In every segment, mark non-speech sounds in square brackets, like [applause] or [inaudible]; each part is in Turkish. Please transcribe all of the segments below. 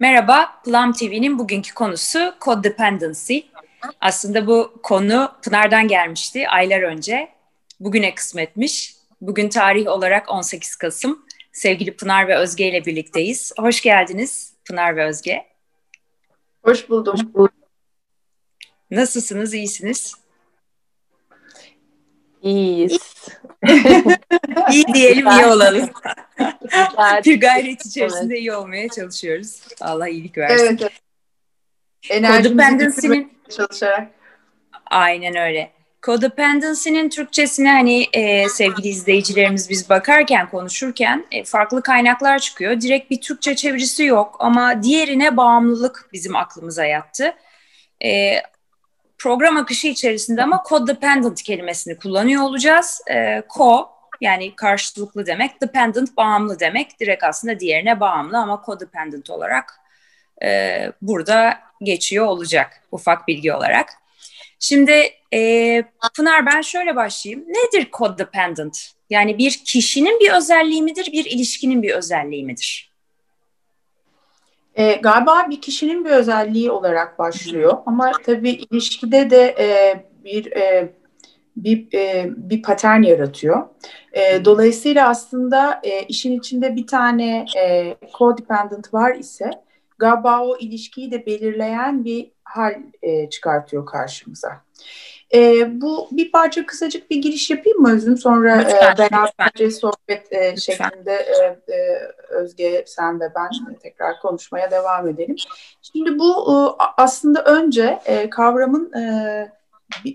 Merhaba, Plum TV'nin bugünkü konusu codependency. Aslında bu konu Pınar'dan gelmişti aylar önce. Bugüne kısmetmiş. Bugün tarih olarak 18 Kasım. Sevgili Pınar ve Özge ile birlikteyiz. Hoş geldiniz Pınar ve Özge. Hoş buldum. Nasılsınız, iyisiniz? İyiyiz. [laughs] iyi diyelim, iyi olalım. bir gayret içerisinde evet. iyi olmaya çalışıyoruz. Allah iyilik versin. Evet. evet. Enerjimizi çalışarak. Aynen öyle. Codependency'nin Türkçesine hani e, sevgili izleyicilerimiz biz bakarken, konuşurken e, farklı kaynaklar çıkıyor. Direkt bir Türkçe çevirisi yok ama diğerine bağımlılık bizim aklımıza yattı. E, program akışı içerisinde ama codependent kelimesini kullanıyor olacağız. E, co yani karşılıklı demek, dependent bağımlı demek. Direkt aslında diğerine bağımlı ama codependent olarak e, burada geçiyor olacak ufak bilgi olarak. Şimdi e, Pınar ben şöyle başlayayım. Nedir codependent? Yani bir kişinin bir özelliği midir, bir ilişkinin bir özelliği midir? E, galiba bir kişinin bir özelliği olarak başlıyor ama tabii ilişkide de e, bir e, bir e, bir patern yaratıyor. E, dolayısıyla aslında e, işin içinde bir tane e, codependent var ise galiba o ilişkiyi de belirleyen bir hal e, çıkartıyor karşımıza. E, bu bir parça kısacık bir giriş yapayım mı Özüm? Sonra lütfen, e, beraberce sohbet e, şeklinde e, e, Özge, sen ve ben tekrar konuşmaya devam edelim. Şimdi bu e, aslında önce e, kavramın e,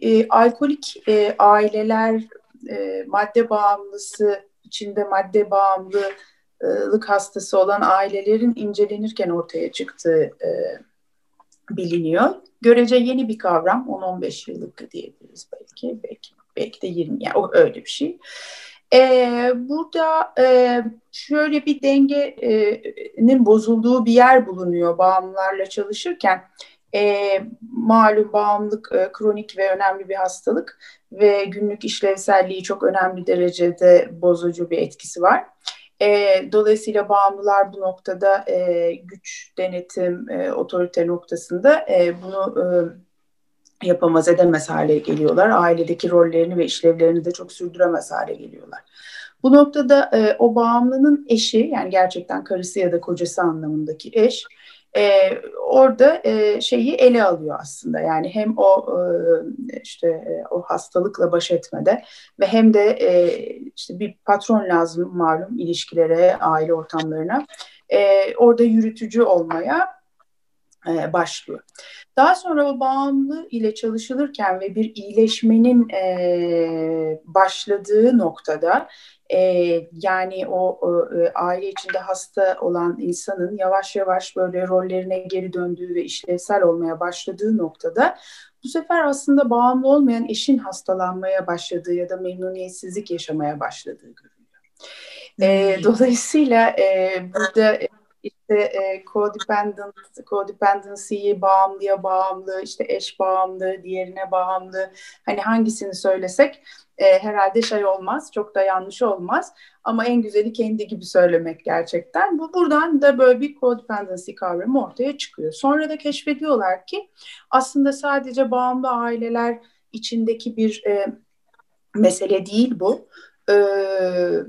e, alkolik e, aileler, e, madde bağımlısı, içinde madde bağımlılık hastası olan ailelerin incelenirken ortaya çıktığı e, biliniyor. Görece yeni bir kavram, 10-15 yıllık diyebiliriz belki, belki belki de 20, yani öyle bir şey. Ee, burada e, şöyle bir dengenin bozulduğu bir yer bulunuyor bağımlılarla çalışırken. E, malum bağımlılık e, kronik ve önemli bir hastalık ve günlük işlevselliği çok önemli derecede bozucu bir etkisi var. E, dolayısıyla bağımlılar bu noktada e, güç, denetim, e, otorite noktasında e, bunu e, yapamaz edemez hale geliyorlar. Ailedeki rollerini ve işlevlerini de çok sürdüremez hale geliyorlar. Bu noktada e, o bağımlının eşi yani gerçekten karısı ya da kocası anlamındaki eş e, orada e, şeyi ele alıyor aslında. Yani hem o e, işte e, o hastalıkla baş etmede ve hem de e, işte bir patron lazım malum ilişkilere, aile ortamlarına. E, orada yürütücü olmaya e, başlıyor. Daha sonra o bağımlı ile çalışılırken ve bir iyileşmenin e, başladığı noktada e, yani o, e, aile içinde hasta olan insanın yavaş yavaş böyle rollerine geri döndüğü ve işlevsel olmaya başladığı noktada bu sefer aslında bağımlı olmayan eşin hastalanmaya başladığı ya da memnuniyetsizlik yaşamaya başladığı görülüyor. E, hmm. dolayısıyla e, burada işte e, codependent, codependency'yi bağımlıya bağımlı, işte eş bağımlı, diğerine bağımlı. Hani hangisini söylesek e, herhalde şey olmaz, çok da yanlış olmaz. Ama en güzeli kendi gibi söylemek gerçekten. Bu buradan da böyle bir codependency kavramı ortaya çıkıyor. Sonra da keşfediyorlar ki aslında sadece bağımlı aileler içindeki bir e, mesele değil bu. Ee,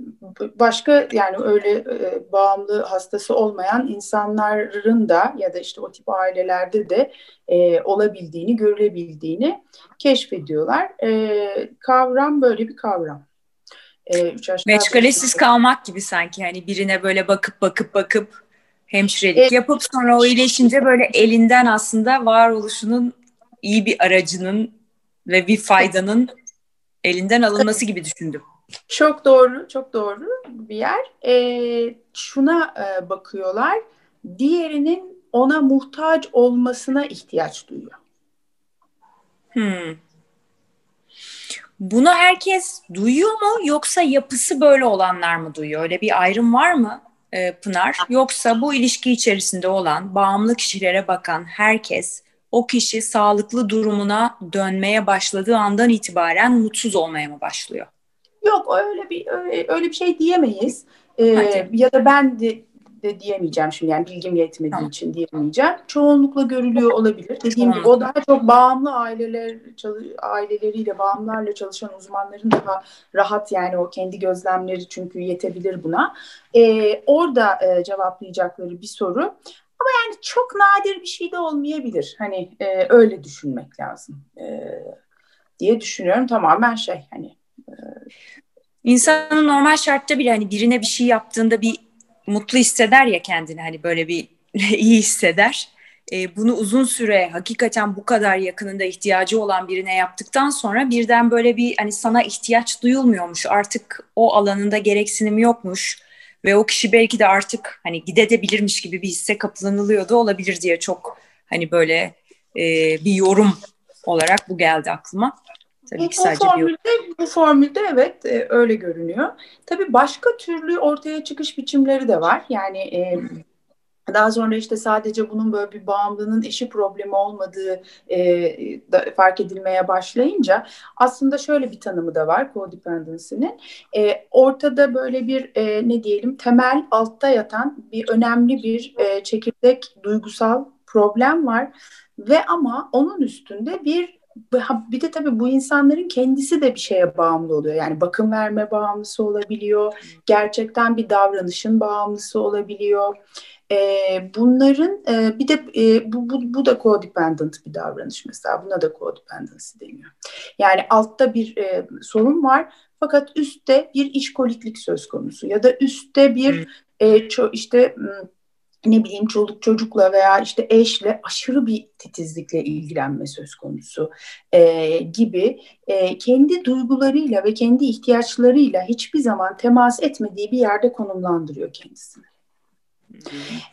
başka yani öyle e, bağımlı hastası olmayan insanların da ya da işte o tip ailelerde de e, olabildiğini, görülebildiğini keşfediyorlar. E, kavram böyle bir kavram. E, Meşgalesiz kalmak gibi sanki hani birine böyle bakıp bakıp bakıp hemşirelik e, yapıp sonra o iyileşince böyle elinden aslında varoluşunun iyi bir aracının ve bir faydanın elinden alınması gibi düşündüm. Çok doğru, çok doğru bir yer. E, şuna e, bakıyorlar, diğerinin ona muhtaç olmasına ihtiyaç duyuyor. Hmm. Bunu herkes duyuyor mu yoksa yapısı böyle olanlar mı duyuyor? Öyle bir ayrım var mı e, Pınar? Yoksa bu ilişki içerisinde olan bağımlı kişilere bakan herkes o kişi sağlıklı durumuna dönmeye başladığı andan itibaren mutsuz olmaya mı başlıyor? Yok öyle bir öyle, öyle bir şey diyemeyiz. Ee, ya da ben de de diyemeyeceğim şimdi yani bilgim yetmediği tamam. için diyemeyeceğim. Çoğunlukla görülüyor olabilir. Dediğim gibi o daha çok bağımlı aileler aileleriyle bağımlarla çalışan uzmanların daha rahat yani o kendi gözlemleri çünkü yetebilir buna. Ee, orada e, cevaplayacakları bir soru. Ama yani çok nadir bir şey de olmayabilir. Hani e, öyle düşünmek lazım e, diye düşünüyorum. Tamamen şey hani İnsanın normal şartta bile hani birine bir şey yaptığında bir mutlu hisseder ya kendini hani böyle bir [laughs] iyi hisseder. E, bunu uzun süre hakikaten bu kadar yakınında ihtiyacı olan birine yaptıktan sonra birden böyle bir hani sana ihtiyaç duyulmuyormuş artık o alanında gereksinimi yokmuş ve o kişi belki de artık hani gidebilirmiş gibi bir hisse kapılanılıyordu olabilir diye çok hani böyle e, bir yorum olarak bu geldi aklıma. Tabii ki sadece bu formülde, bir... bu formülde evet e, öyle görünüyor. Tabii başka türlü ortaya çıkış biçimleri de var. Yani e, daha sonra işte sadece bunun böyle bir bağımlının eşi problemi olmadığı e, da fark edilmeye başlayınca aslında şöyle bir tanımı da var codependency'nin. E, ortada böyle bir e, ne diyelim temel altta yatan bir önemli bir e, çekirdek duygusal problem var ve ama onun üstünde bir bir de tabii bu insanların kendisi de bir şeye bağımlı oluyor. Yani bakım verme bağımlısı olabiliyor. Gerçekten bir davranışın bağımlısı olabiliyor. Ee, bunların e, bir de e, bu, bu, bu da codependent bir davranış mesela. Buna da codependency deniyor. Yani altta bir e, sorun var fakat üstte bir işkoliklik söz konusu ya da üstte bir e, ço, işte ne bileyim çoluk çocukla veya işte eşle aşırı bir titizlikle ilgilenme söz konusu e, gibi e, kendi duygularıyla ve kendi ihtiyaçlarıyla hiçbir zaman temas etmediği bir yerde konumlandırıyor kendisini.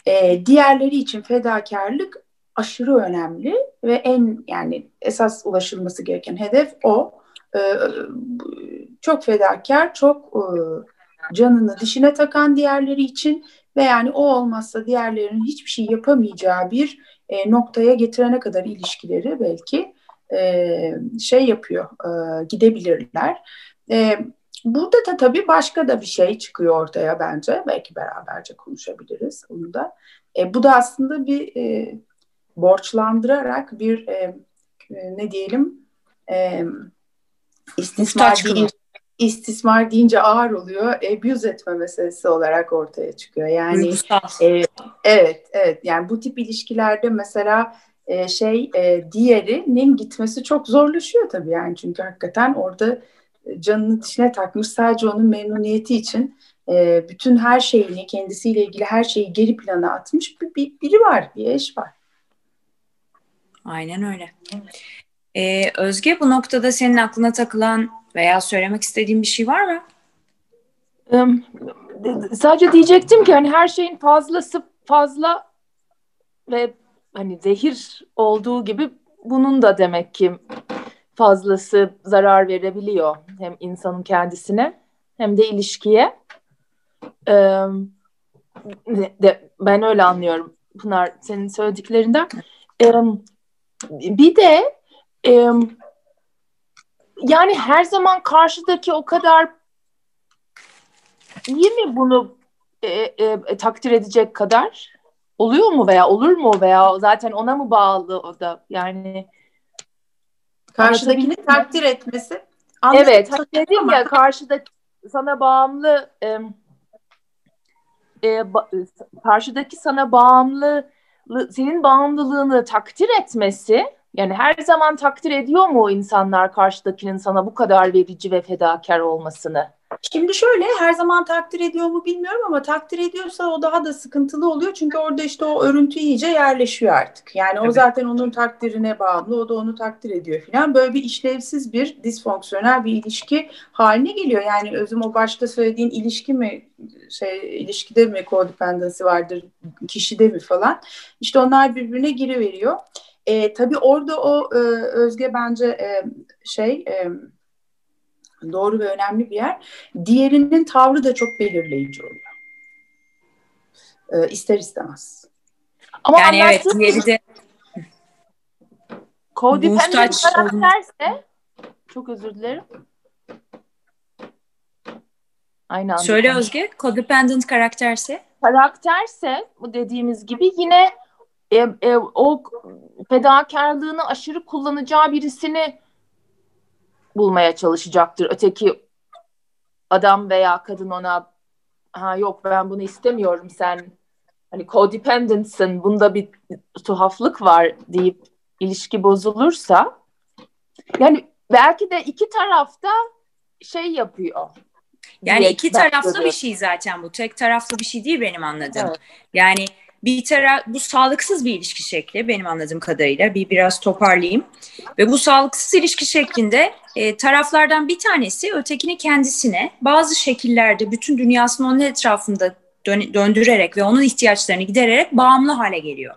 E, diğerleri için fedakarlık aşırı önemli ve en yani esas ulaşılması gereken hedef o. E, çok fedakar, çok e, canını dişine takan diğerleri için ve yani o olmazsa diğerlerinin hiçbir şey yapamayacağı bir e, noktaya getirene kadar ilişkileri belki e, şey yapıyor, e, gidebilirler. E, burada da tabii başka da bir şey çıkıyor ortaya bence. Belki beraberce konuşabiliriz onu da. E, bu da aslında bir e, borçlandırarak bir e, ne diyelim e, istismar değil, istismar deyince ağır oluyor. Abuse etme meselesi olarak ortaya çıkıyor. Yani e, evet evet yani bu tip ilişkilerde mesela e, şey e, diğerinin gitmesi çok zorlaşıyor tabii yani çünkü hakikaten orada canını dişine takmış sadece onun memnuniyeti için e, bütün her şeyini kendisiyle ilgili her şeyi geri plana atmış bir, bir biri var bir eş var. Aynen öyle. Ee, Özge bu noktada senin aklına takılan veya söylemek istediğin bir şey var mı? sadece diyecektim ki hani her şeyin fazlası fazla ve hani zehir olduğu gibi bunun da demek ki fazlası zarar verebiliyor hem insanın kendisine hem de ilişkiye. Ee, de, ben öyle anlıyorum Pınar senin söylediklerinden. Ee, bir de e, yani her zaman karşıdaki o kadar iyi mi bunu e, e, e, takdir edecek kadar? Oluyor mu veya olur mu veya zaten ona mı bağlı o da yani karşıdakini takdir etmesi. Evet, dedim ya karşıda sana bağımlı e, e, ba, karşıdaki sana bağımlı senin bağımlılığını takdir etmesi yani her zaman takdir ediyor mu insanlar karşıdakinin sana bu kadar verici ve fedakar olmasını? Şimdi şöyle her zaman takdir ediyor mu bilmiyorum ama takdir ediyorsa o daha da sıkıntılı oluyor. Çünkü orada işte o örüntü iyice yerleşiyor artık. Yani o zaten onun takdirine bağımlı. O da onu takdir ediyor falan. Böyle bir işlevsiz bir disfonksiyonel bir ilişki haline geliyor. Yani özüm o başta söylediğin ilişki mi şey ilişkide mi codependency vardır kişide mi falan. İşte onlar birbirine giriveriyor. E, tabii orada o e, Özge bence e, şey e, doğru ve önemli bir yer. Diğerinin tavrı da çok belirleyici oluyor. E, ister istemez. Ama yani evet diğeri de Codependent karakterse çok özür dilerim. Aynı anda Söyle Özge, codependent karakterse? Karakterse bu dediğimiz gibi yine e, e, o fedakarlığını aşırı kullanacağı birisini bulmaya çalışacaktır. Öteki adam veya kadın ona ha yok ben bunu istemiyorum sen hani codependentsın bunda bir tuhaflık var deyip ilişki bozulursa yani belki de iki tarafta şey yapıyor. Yani iki taraflı bir şey zaten bu. Tek taraflı bir şey değil benim anladığım. Evet. Yani bir taraf bu sağlıksız bir ilişki şekli benim anladığım kadarıyla. Bir biraz toparlayayım. Ve bu sağlıksız ilişki şeklinde e, taraflardan bir tanesi ötekini kendisine bazı şekillerde bütün dünyasını onun etrafında dön- döndürerek ve onun ihtiyaçlarını gidererek bağımlı hale geliyor.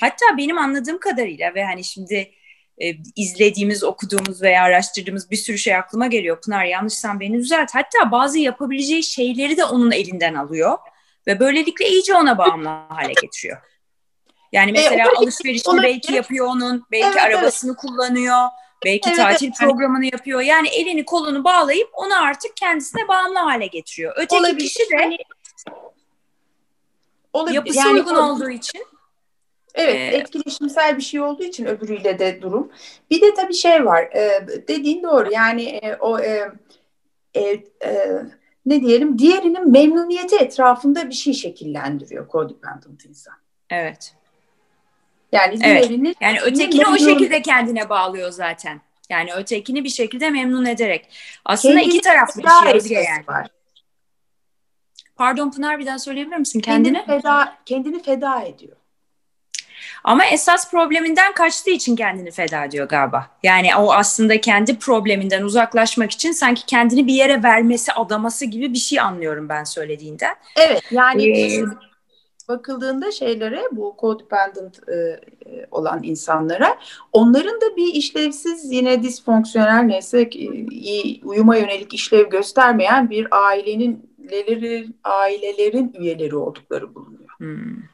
Hatta benim anladığım kadarıyla ve hani şimdi e, izlediğimiz, okuduğumuz veya araştırdığımız bir sürü şey aklıma geliyor. Pınar yanlışsan beni düzelt. Hatta bazı yapabileceği şeyleri de onun elinden alıyor ve böylelikle iyice ona bağımlı hale getiriyor. Yani e, mesela e, alışverişini belki yapıyor onun, belki evet, arabasını evet. kullanıyor, belki evet, tatil evet. programını yapıyor. Yani elini kolunu bağlayıp onu artık kendisine bağımlı hale getiriyor. Öteki olabilir. kişi de hani, olabilir. yapısı yani, uygun olduğu için Evet, ee, etkileşimsel bir şey olduğu için öbürüyle de durum. Bir de tabii şey var, e, dediğin doğru. Yani e, o e, e, e, ne diyelim, diğerinin memnuniyeti etrafında bir şey şekillendiriyor codependent insan. Evet. Yani evet. yani ötekini memnun... o şekilde kendine bağlıyor zaten. Yani ötekini bir şekilde memnun ederek. Aslında Kendini iki taraflı bir şey Özge yani. Var. Pardon Pınar bir daha söyleyebilir misin kendini? Kendini feda, kendini feda ediyor. Ama esas probleminden kaçtığı için kendini feda ediyor galiba. Yani o aslında kendi probleminden uzaklaşmak için sanki kendini bir yere vermesi, adaması gibi bir şey anlıyorum ben söylediğinden. Evet yani ee, bakıldığında şeylere bu codependent e, e, olan insanlara onların da bir işlevsiz yine disfonksiyonel neyse iyi uyuma yönelik işlev göstermeyen bir ailenin ailelerin üyeleri oldukları bulunuyor. Hmm.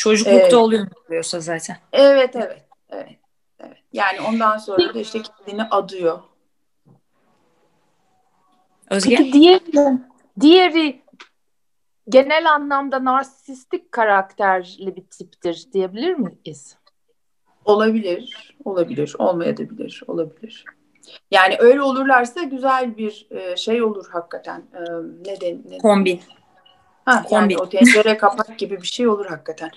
Çocuklukta evet. oluyor oluyorsa zaten. Evet, evet, evet, evet. Yani ondan sonra da işte kendini adıyor. Özge? Peki diğeri, diğeri genel anlamda narsistik karakterli bir tiptir diyebilir miyiz? Olabilir, olabilir, olmayabilir, olabilir. Yani öyle olurlarsa güzel bir e, şey olur hakikaten. E, neden? neden? Kombin. Ha, yani o tencere kapak gibi bir şey olur hakikaten.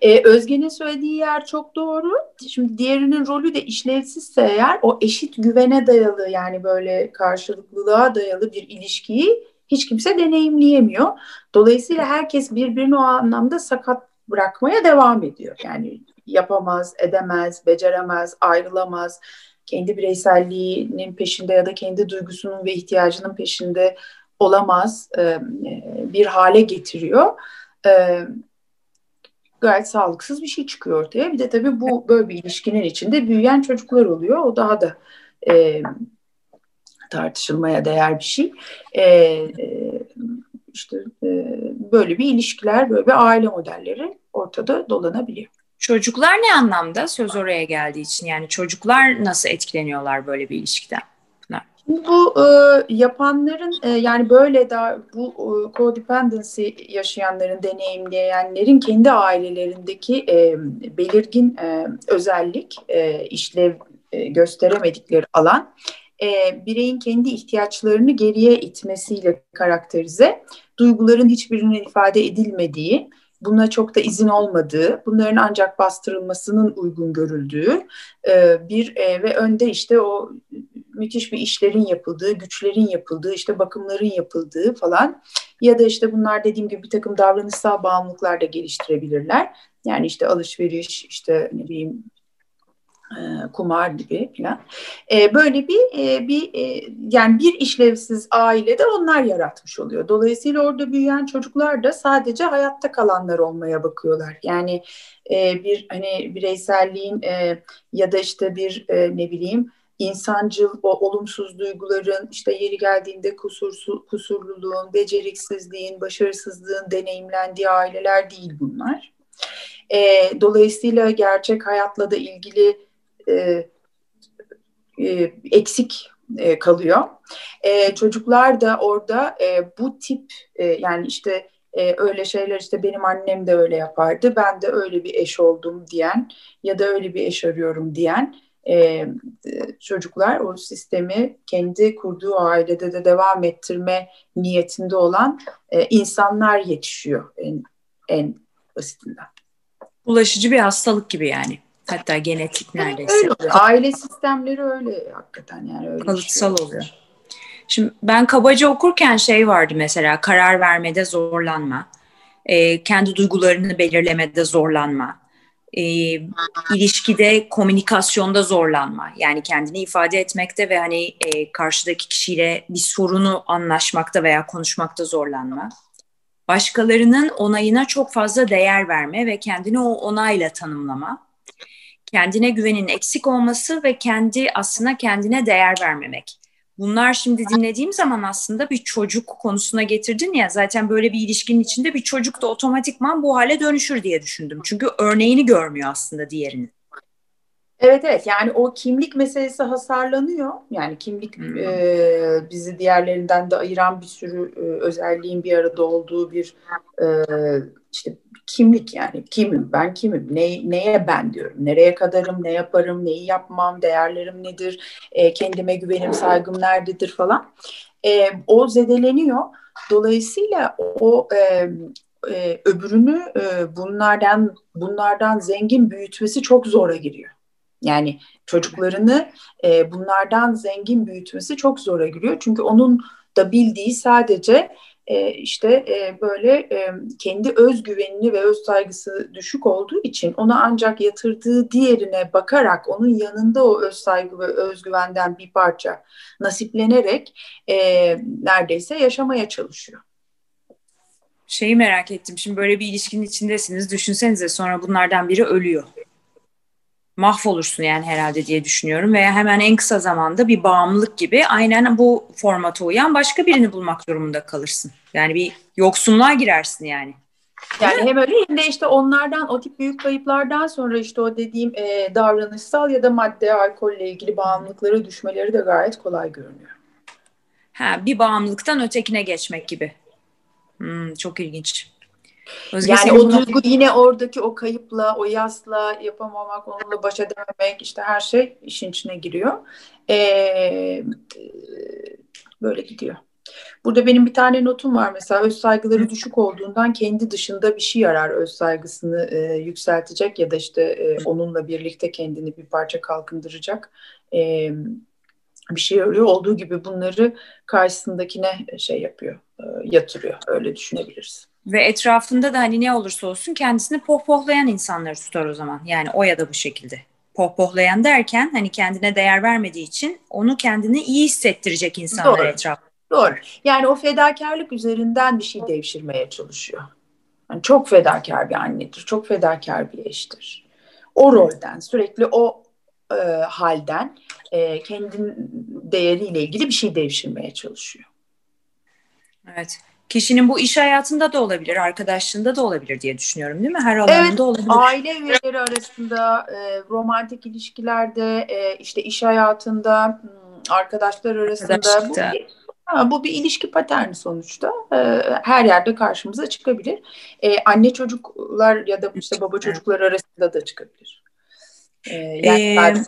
Ee, Özge'nin söylediği yer çok doğru. Şimdi diğerinin rolü de işlevsizse eğer o eşit güvene dayalı yani böyle karşılıklılığa dayalı bir ilişkiyi hiç kimse deneyimleyemiyor. Dolayısıyla herkes birbirini o anlamda sakat bırakmaya devam ediyor. Yani yapamaz, edemez, beceremez, ayrılamaz. Kendi bireyselliğinin peşinde ya da kendi duygusunun ve ihtiyacının peşinde olamaz e, bir hale getiriyor. E, gayet sağlıksız bir şey çıkıyor ortaya. Bir de tabii bu böyle bir ilişkinin içinde büyüyen çocuklar oluyor. O daha da e, tartışılmaya değer bir şey. E, e, işte e, böyle bir ilişkiler, böyle bir aile modelleri ortada dolanabiliyor. Çocuklar ne anlamda söz oraya geldiği için yani çocuklar nasıl etkileniyorlar böyle bir ilişkiden? Bu e, yapanların e, yani böyle da bu e, codependency yaşayanların, deneyimleyenlerin kendi ailelerindeki e, belirgin e, özellik, e, işlev e, gösteremedikleri alan e, bireyin kendi ihtiyaçlarını geriye itmesiyle karakterize, duyguların hiçbirinin ifade edilmediği, buna çok da izin olmadığı, bunların ancak bastırılmasının uygun görüldüğü e, bir e, ve önde işte o müthiş bir işlerin yapıldığı, güçlerin yapıldığı, işte bakımların yapıldığı falan ya da işte bunlar dediğim gibi bir takım davranışsal bağımlılıklar da geliştirebilirler. Yani işte alışveriş, işte ne bileyim e, kumar gibi falan. E, böyle bir e, bir yani bir işlevsiz ailede onlar yaratmış oluyor. Dolayısıyla orada büyüyen çocuklar da sadece hayatta kalanlar olmaya bakıyorlar. Yani bir hani bireyselliğin ya da işte bir ne bileyim insancıl o olumsuz duyguların işte yeri geldiğinde kusursu, kusurluluğun, beceriksizliğin, başarısızlığın deneyimlendiği aileler değil bunlar. E, dolayısıyla gerçek hayatla da ilgili e, e, eksik e, kalıyor. E, çocuklar da orada e, bu tip e, yani işte e, öyle şeyler işte benim annem de öyle yapardı ben de öyle bir eş oldum diyen ya da öyle bir eş arıyorum diyen e, çocuklar o sistemi kendi kurduğu ailede de devam ettirme niyetinde olan e, insanlar yetişiyor en, en basitinden. Ulaşıcı bir hastalık gibi yani. Hatta genetik neredeyse. Öyle Aile sistemleri öyle hakikaten yani öyle kalıtsal şey oluyor. Şimdi ben kabaca okurken şey vardı mesela karar vermede zorlanma, e, kendi duygularını belirlemede zorlanma, e, ilişkide komünikasyonda zorlanma yani kendini ifade etmekte ve hani e, karşıdaki kişiyle bir sorunu anlaşmakta veya konuşmakta zorlanma. Başkalarının onayına çok fazla değer verme ve kendini o onayla tanımlama. Kendine güvenin eksik olması ve kendi aslında kendine değer vermemek bunlar şimdi dinlediğim zaman aslında bir çocuk konusuna getirdin ya zaten böyle bir ilişkinin içinde bir çocuk da otomatikman bu hale dönüşür diye düşündüm. Çünkü örneğini görmüyor aslında diğerinin. Evet evet yani o kimlik meselesi hasarlanıyor. Yani kimlik hmm. e, bizi diğerlerinden de ayıran bir sürü e, özelliğin bir arada olduğu bir e, işte kimlik yani kimim ben kimim ne, neye ben diyorum nereye kadarım ne yaparım neyi yapmam değerlerim nedir e, kendime güvenim saygım nerededir falan e, o zedeleniyor dolayısıyla o e, e, öbürünü e, bunlardan bunlardan zengin büyütmesi çok zora giriyor. Yani çocuklarını e, bunlardan zengin büyütmesi çok zora giriyor. Çünkü onun da bildiği sadece e, işte e, böyle e, kendi özgüvenini ve öz saygısı düşük olduğu için ona ancak yatırdığı diğerine bakarak onun yanında o öz saygı ve özgüvenden bir parça nasiplenerek e, neredeyse yaşamaya çalışıyor. Şeyi merak ettim. Şimdi böyle bir ilişkinin içindesiniz. Düşünsenize sonra bunlardan biri ölüyor mahvolursun yani herhalde diye düşünüyorum veya hemen en kısa zamanda bir bağımlılık gibi aynen bu formata uyan başka birini bulmak durumunda kalırsın. Yani bir yoksunluğa girersin yani. Yani hem öyle hem de işte onlardan o tip büyük kayıplardan sonra işte o dediğim e, davranışsal ya da madde alkolle ilgili bağımlılıklara düşmeleri de gayet kolay görünüyor. Ha, bir bağımlılıktan ötekine geçmek gibi. Hmm, çok ilginç. Özge yani o duygu yine oradaki o kayıpla, o yasla yapamamak, onunla baş edememek işte her şey işin içine giriyor. Ee, böyle gidiyor. Burada benim bir tane notum var mesela öz saygıları düşük olduğundan kendi dışında bir şey arar öz saygısını e, yükseltecek ya da işte e, onunla birlikte kendini bir parça kalkındıracak e, bir şey arıyor. Olduğu gibi bunları karşısındakine şey yapıyor, e, yatırıyor. Öyle düşünebiliriz. Ve etrafında da hani ne olursa olsun kendisini pohpohlayan insanları tutar o zaman. Yani o ya da bu şekilde. Pohpohlayan derken hani kendine değer vermediği için onu kendini iyi hissettirecek insanlar Doğru. etrafında. Doğru. Yani o fedakarlık üzerinden bir şey devşirmeye çalışıyor. Yani çok fedakar bir annedir, çok fedakar bir eştir. O rolden, sürekli o e, halden e, kendin değeriyle ilgili bir şey devşirmeye çalışıyor. Evet. Kişinin bu iş hayatında da olabilir, arkadaşlığında da olabilir diye düşünüyorum değil mi? Her alanda evet, olabilir. aile üyeleri arasında, e, romantik ilişkilerde, e, işte iş hayatında, hmm, arkadaşlar arasında. Bu bir, ha, bu bir ilişki paterni sonuçta. E, her yerde karşımıza çıkabilir. E, anne çocuklar ya da işte baba çocuklar arasında da çıkabilir. E, yani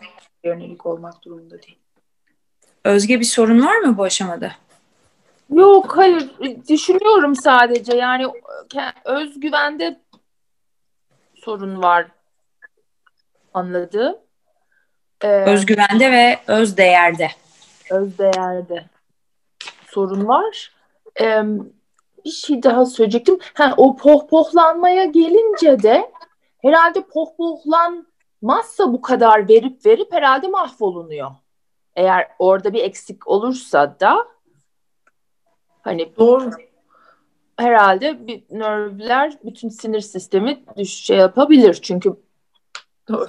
ee, yönelik olmak durumunda değil. Özge bir sorun var mı bu aşamada? Yok hayır düşünüyorum sadece yani özgüvende sorun var anladı. Ee, özgüvende ve öz değerde. Öz değerde sorun var. Ee, bir şey daha söyleyecektim. Ha, o pohpohlanmaya gelince de herhalde pohpohlanmazsa bu kadar verip verip herhalde mahvolunuyor. Eğer orada bir eksik olursa da Hani doğru herhalde bir nörvler bütün sinir sistemi düş şey yapabilir çünkü doğru.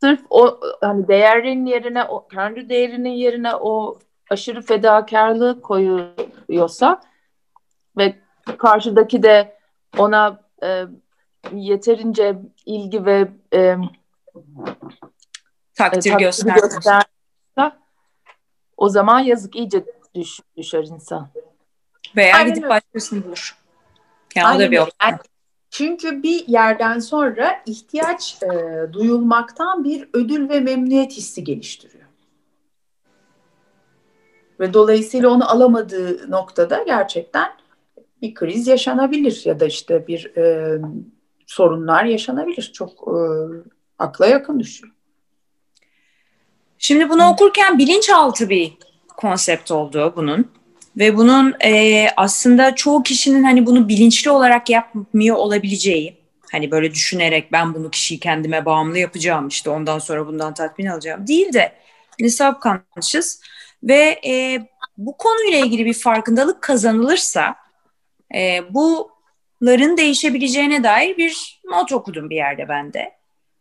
sırf o hani değerin yerine o kendi değerinin yerine o aşırı fedakarlığı koyuyorsa ve karşıdaki de ona e, yeterince ilgi ve e, takdir, e, takdir göstermezse o zaman yazık iyice düş, düşer insan. Veya Aynen gidip öyle. başkasını bulur. Yani Aynen o da bir yani, çünkü bir yerden sonra ihtiyaç e, duyulmaktan bir ödül ve memnuniyet hissi geliştiriyor. Ve dolayısıyla onu alamadığı noktada gerçekten bir kriz yaşanabilir ya da işte bir e, sorunlar yaşanabilir. Çok e, akla yakın düşüyor. Şimdi bunu okurken bilinçaltı bir konsept oldu bunun. Ve bunun e, aslında çoğu kişinin hani bunu bilinçli olarak yapmıyor olabileceği, hani böyle düşünerek ben bunu kişiyi kendime bağımlı yapacağım işte ondan sonra bundan tatmin alacağım değil de hani subconscious ve e, bu konuyla ilgili bir farkındalık kazanılırsa e, buların değişebileceğine dair bir not okudum bir yerde bende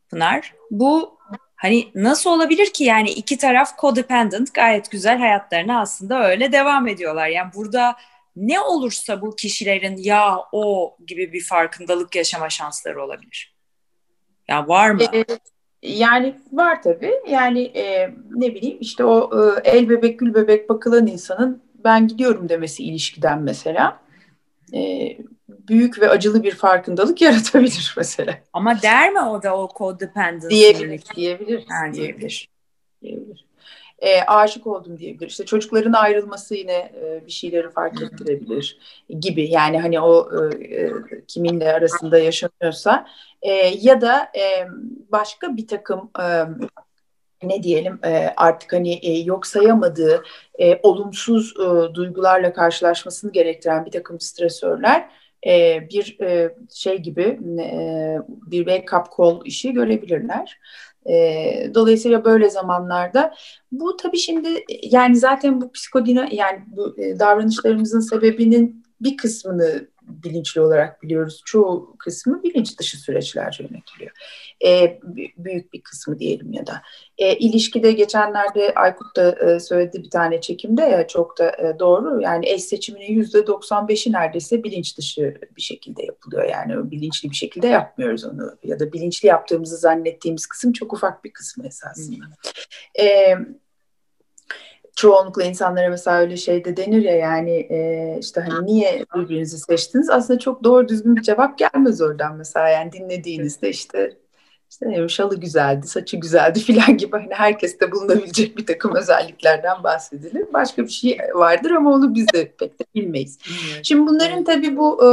Pınar. Bu Hani nasıl olabilir ki yani iki taraf codependent gayet güzel hayatlarına aslında öyle devam ediyorlar. Yani burada ne olursa bu kişilerin ya o gibi bir farkındalık yaşama şansları olabilir. Ya var mı? Ee, yani var tabii. Yani e, ne bileyim işte o e, el bebek gül bebek bakılan insanın ben gidiyorum demesi ilişkiden mesela. E, büyük ve acılı bir farkındalık [laughs] yaratabilir mesela. Ama der mi o da o codependency? Diyebilir, diyebilir. Ha, diyebilir. diyebilir. E, aşık oldum diyebilir. İşte çocukların ayrılması yine e, bir şeyleri fark ettirebilir gibi. Yani hani o e, e, kiminle arasında yaşanıyorsa e, ya da e, başka bir takım e, ne diyelim e, artık hani e, yok sayamadığı e, olumsuz e, duygularla karşılaşmasını gerektiren bir takım stresörler e, bir e, şey gibi e, bir wake-up call işi görebilirler. E, dolayısıyla böyle zamanlarda bu tabii şimdi yani zaten bu psikodina yani bu e, davranışlarımızın sebebinin bir kısmını bilinçli olarak biliyoruz. Çoğu kısmı bilinç dışı süreçlerce yönetiliyor. E, büyük bir kısmı diyelim ya da. E, ilişkide geçenlerde Aykut da e, söyledi bir tane çekimde ya çok da e, doğru. Yani eş seçiminin yüzde 95'i neredeyse bilinç dışı bir şekilde yapılıyor. Yani bilinçli bir şekilde yapmıyoruz onu. Ya da bilinçli yaptığımızı zannettiğimiz kısım çok ufak bir kısmı esasında. Hmm. E, çoğunlukla insanlara mesela öyle şey de denir ya yani e, işte hani niye birbirinizi seçtiniz? Aslında çok doğru düzgün bir cevap gelmez oradan mesela yani dinlediğinizde işte işte ne şalı güzeldi, saçı güzeldi [laughs] filan gibi hani herkeste bulunabilecek bir takım özelliklerden bahsedilir. Başka bir şey vardır ama onu biz de pek de bilmeyiz. Evet. Şimdi bunların tabii bu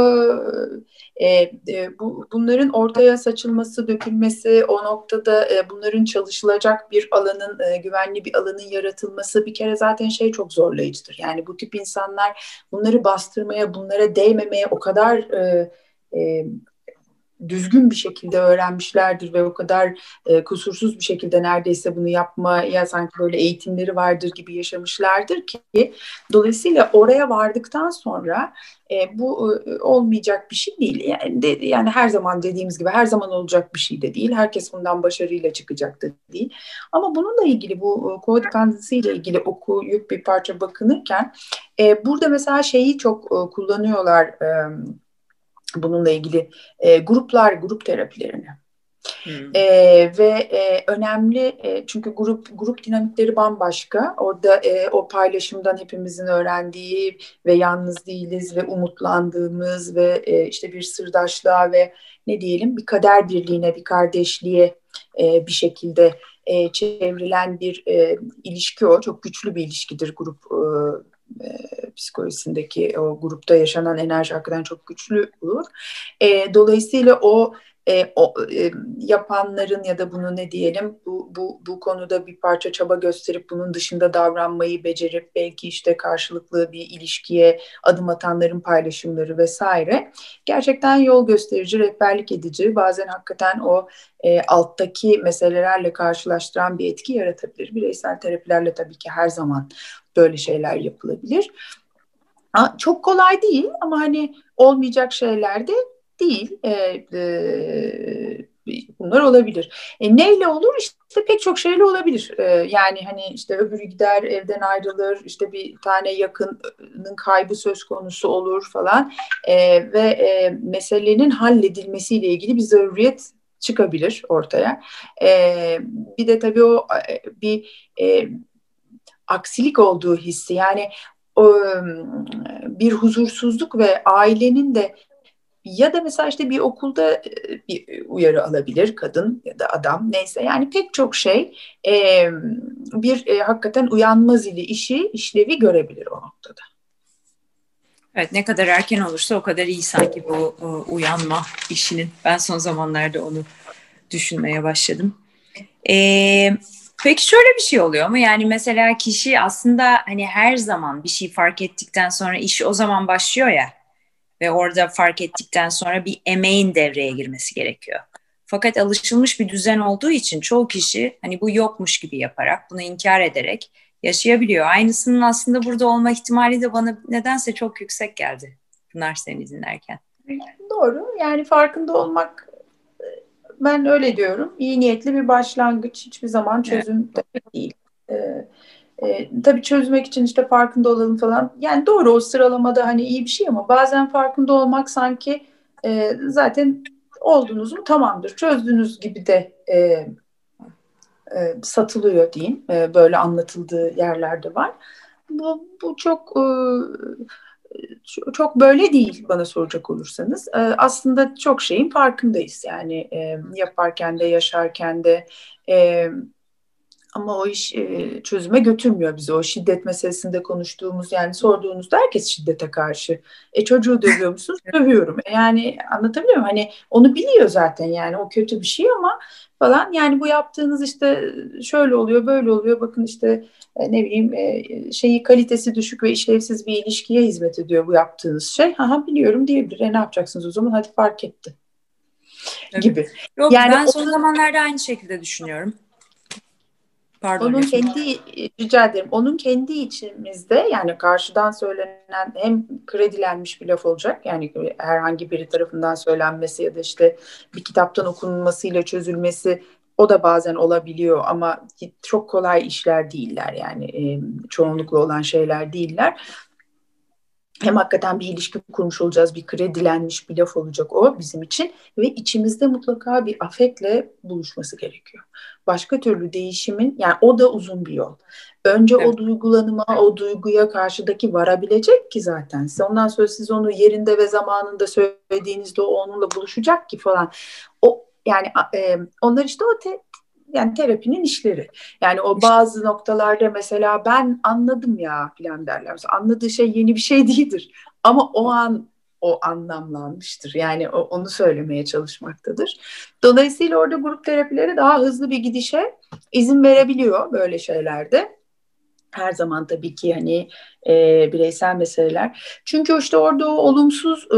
e, e, bu bunların ortaya saçılması, dökülmesi, o noktada e, bunların çalışılacak bir alanın, e, güvenli bir alanın yaratılması bir kere zaten şey çok zorlayıcıdır. Yani bu tip insanlar bunları bastırmaya, bunlara değmemeye o kadar e, e, düzgün bir şekilde öğrenmişlerdir ve o kadar e, kusursuz bir şekilde neredeyse bunu yapmaya sanki böyle eğitimleri vardır gibi yaşamışlardır ki dolayısıyla oraya vardıktan sonra e, bu e, olmayacak bir şey değil. Yani, de, yani her zaman dediğimiz gibi her zaman olacak bir şey de değil. Herkes bundan başarıyla çıkacak da değil. Ama bununla ilgili bu e, ile ilgili okuyup bir parça bakınırken e, burada mesela şeyi çok e, kullanıyorlar e, bununla ilgili e, gruplar, grup terapilerini. Hmm. E, ve e, önemli e, çünkü grup grup dinamikleri bambaşka. Orada e, o paylaşımdan hepimizin öğrendiği ve yalnız değiliz ve umutlandığımız ve e, işte bir sırdaşlığa ve ne diyelim bir kader birliğine, bir kardeşliğe e, bir şekilde e, çevrilen bir e, ilişki o. Çok güçlü bir ilişkidir grup e, e, psikolojisindeki o grupta yaşanan enerji hakikaten çok güçlü olur. E, dolayısıyla o e, o, e, yapanların ya da bunu ne diyelim bu, bu, bu konuda bir parça çaba gösterip bunun dışında davranmayı becerip belki işte karşılıklı bir ilişkiye adım atanların paylaşımları vesaire gerçekten yol gösterici, rehberlik edici bazen hakikaten o e, alttaki meselelerle karşılaştıran bir etki yaratabilir. Bireysel terapilerle tabii ki her zaman böyle şeyler yapılabilir. Çok kolay değil ama hani olmayacak şeyler de değil. E, e, bunlar olabilir. E, neyle olur? İşte pek çok şeyle olabilir. E, yani hani işte öbürü gider evden ayrılır, işte bir tane yakının kaybı söz konusu olur falan e, ve e, meselenin halledilmesiyle ilgili bir zaruriyet çıkabilir ortaya. E, bir de tabii o e, bir e, aksilik olduğu hissi yani bir huzursuzluk ve ailenin de ya da mesela işte bir okulda e, bir uyarı alabilir kadın ya da adam neyse yani pek çok şey e, bir e, hakikaten uyanma zili işi işlevi görebilir o noktada. Evet ne kadar erken olursa o kadar iyi sanki bu uyanma işinin. Ben son zamanlarda onu düşünmeye başladım. Ee, peki şöyle bir şey oluyor mu? Yani mesela kişi aslında hani her zaman bir şey fark ettikten sonra iş o zaman başlıyor ya ve orada fark ettikten sonra bir emeğin devreye girmesi gerekiyor. Fakat alışılmış bir düzen olduğu için çoğu kişi hani bu yokmuş gibi yaparak, bunu inkar ederek yaşayabiliyor. Aynısının aslında burada olma ihtimali de bana nedense çok yüksek geldi Pınar seni dinlerken. Doğru. Yani farkında olmak ben öyle diyorum. İyi niyetli bir başlangıç hiçbir zaman çözüm evet. değil. Ee, e, tabii çözmek için işte farkında olalım falan. Yani doğru o sıralamada hani iyi bir şey ama bazen farkında olmak sanki e, zaten oldunuz mu tamamdır çözdünüz gibi de e, e, satılıyor diyeyim. E, böyle anlatıldığı yerlerde var. Bu, bu çok e, çok böyle değil bana soracak olursanız. E, aslında çok şeyin farkındayız. Yani yaparken de yaşarken de ama o iş e, çözüme götürmüyor bizi. O şiddet meselesinde konuştuğumuz yani sorduğunuzda herkes şiddete karşı. E çocuğu dövüyor musunuz? [laughs] Dövüyorum. E, yani anlatabiliyor muyum? Hani onu biliyor zaten yani o kötü bir şey ama falan. Yani bu yaptığınız işte şöyle oluyor, böyle oluyor. Bakın işte e, ne bileyim e, şeyi kalitesi düşük ve işlevsiz bir ilişkiye hizmet ediyor bu yaptığınız şey. Ha biliyorum diyebilir. E ne yapacaksınız o zaman? Hadi fark etti. Gibi. Yok, yani ben son zamanlarda aynı şekilde düşünüyorum. Pardon. Onun kendi rica ederim. Onun kendi içimizde yani karşıdan söylenen hem kredilenmiş bir laf olacak. Yani herhangi biri tarafından söylenmesi ya da işte bir kitaptan okunmasıyla çözülmesi o da bazen olabiliyor ama çok kolay işler değiller yani e, çoğunlukla olan şeyler değiller hem hakikaten bir ilişki kurmuş olacağız, bir kredilenmiş bir laf olacak o bizim için ve içimizde mutlaka bir afekle buluşması gerekiyor. Başka türlü değişimin, yani o da uzun bir yol. Önce evet. o duygulanıma, o duyguya karşıdaki varabilecek ki zaten. Ondan sonra siz onu yerinde ve zamanında söylediğinizde o onunla buluşacak ki falan. O yani e, onlar işte o te, yani terapinin işleri. Yani o bazı noktalarda mesela ben anladım ya filan derler. Mesela anladığı şey yeni bir şey [laughs] değildir. Ama o an o anlamlanmıştır. Yani o, onu söylemeye çalışmaktadır. Dolayısıyla orada grup terapileri daha hızlı bir gidişe izin verebiliyor böyle şeylerde. Her zaman tabii ki hani e, bireysel meseleler. Çünkü işte orada o olumsuz e,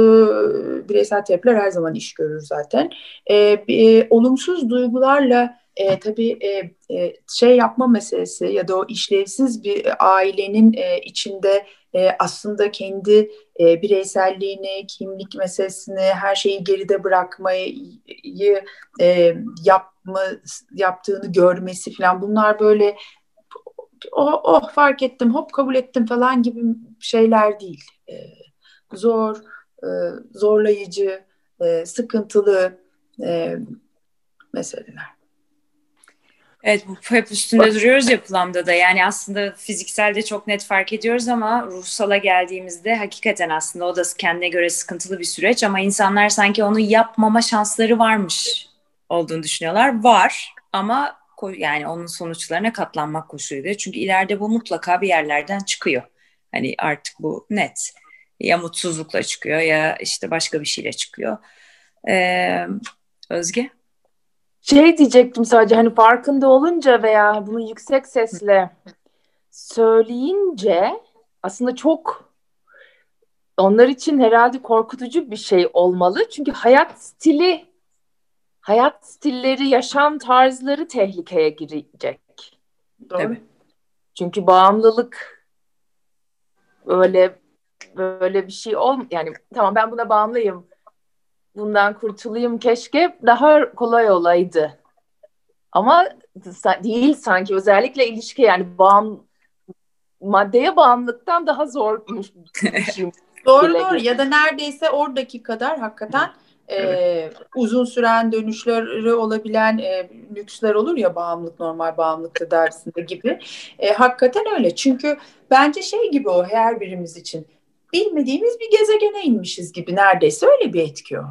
bireysel terapiler her zaman iş görür zaten. E, e, olumsuz duygularla e, tabii e, e, şey yapma meselesi ya da o işlevsiz bir ailenin e, içinde e, aslında kendi e, bireyselliğini, kimlik meselesini, her şeyi geride bırakmayı e, yapma, yaptığını görmesi falan bunlar böyle oh, oh fark ettim, hop kabul ettim falan gibi şeyler değil. E, zor, e, zorlayıcı, e, sıkıntılı e, meseleler. Evet bu hep üstünde duruyoruz ya planda da yani aslında fizikselde çok net fark ediyoruz ama ruhsala geldiğimizde hakikaten aslında o da kendine göre sıkıntılı bir süreç ama insanlar sanki onu yapmama şansları varmış olduğunu düşünüyorlar. Var ama yani onun sonuçlarına katlanmak koşuluyla çünkü ileride bu mutlaka bir yerlerden çıkıyor. Hani artık bu net ya mutsuzlukla çıkıyor ya işte başka bir şeyle çıkıyor. Ee, Özge? Şey diyecektim sadece hani farkında olunca veya bunu yüksek sesle söyleyince aslında çok onlar için herhalde korkutucu bir şey olmalı. Çünkü hayat stili, hayat stilleri, yaşam tarzları tehlikeye girecek. Doğru. Çünkü bağımlılık öyle böyle bir şey ol yani tamam ben buna bağımlıyım bundan kurtulayım keşke daha kolay olaydı. Ama değil sanki özellikle ilişki yani bağım maddeye bağımlılıktan daha zormuş. [laughs] doğru doğru ya da neredeyse oradaki kadar hakikaten Evet. uzun süren dönüşleri olabilen e, lüksler olur ya bağımlılık normal bağımlılık tedavisinde gibi. E, hakikaten öyle. Çünkü bence şey gibi o her birimiz için bilmediğimiz bir gezegene inmişiz gibi neredeyse öyle bir etki o.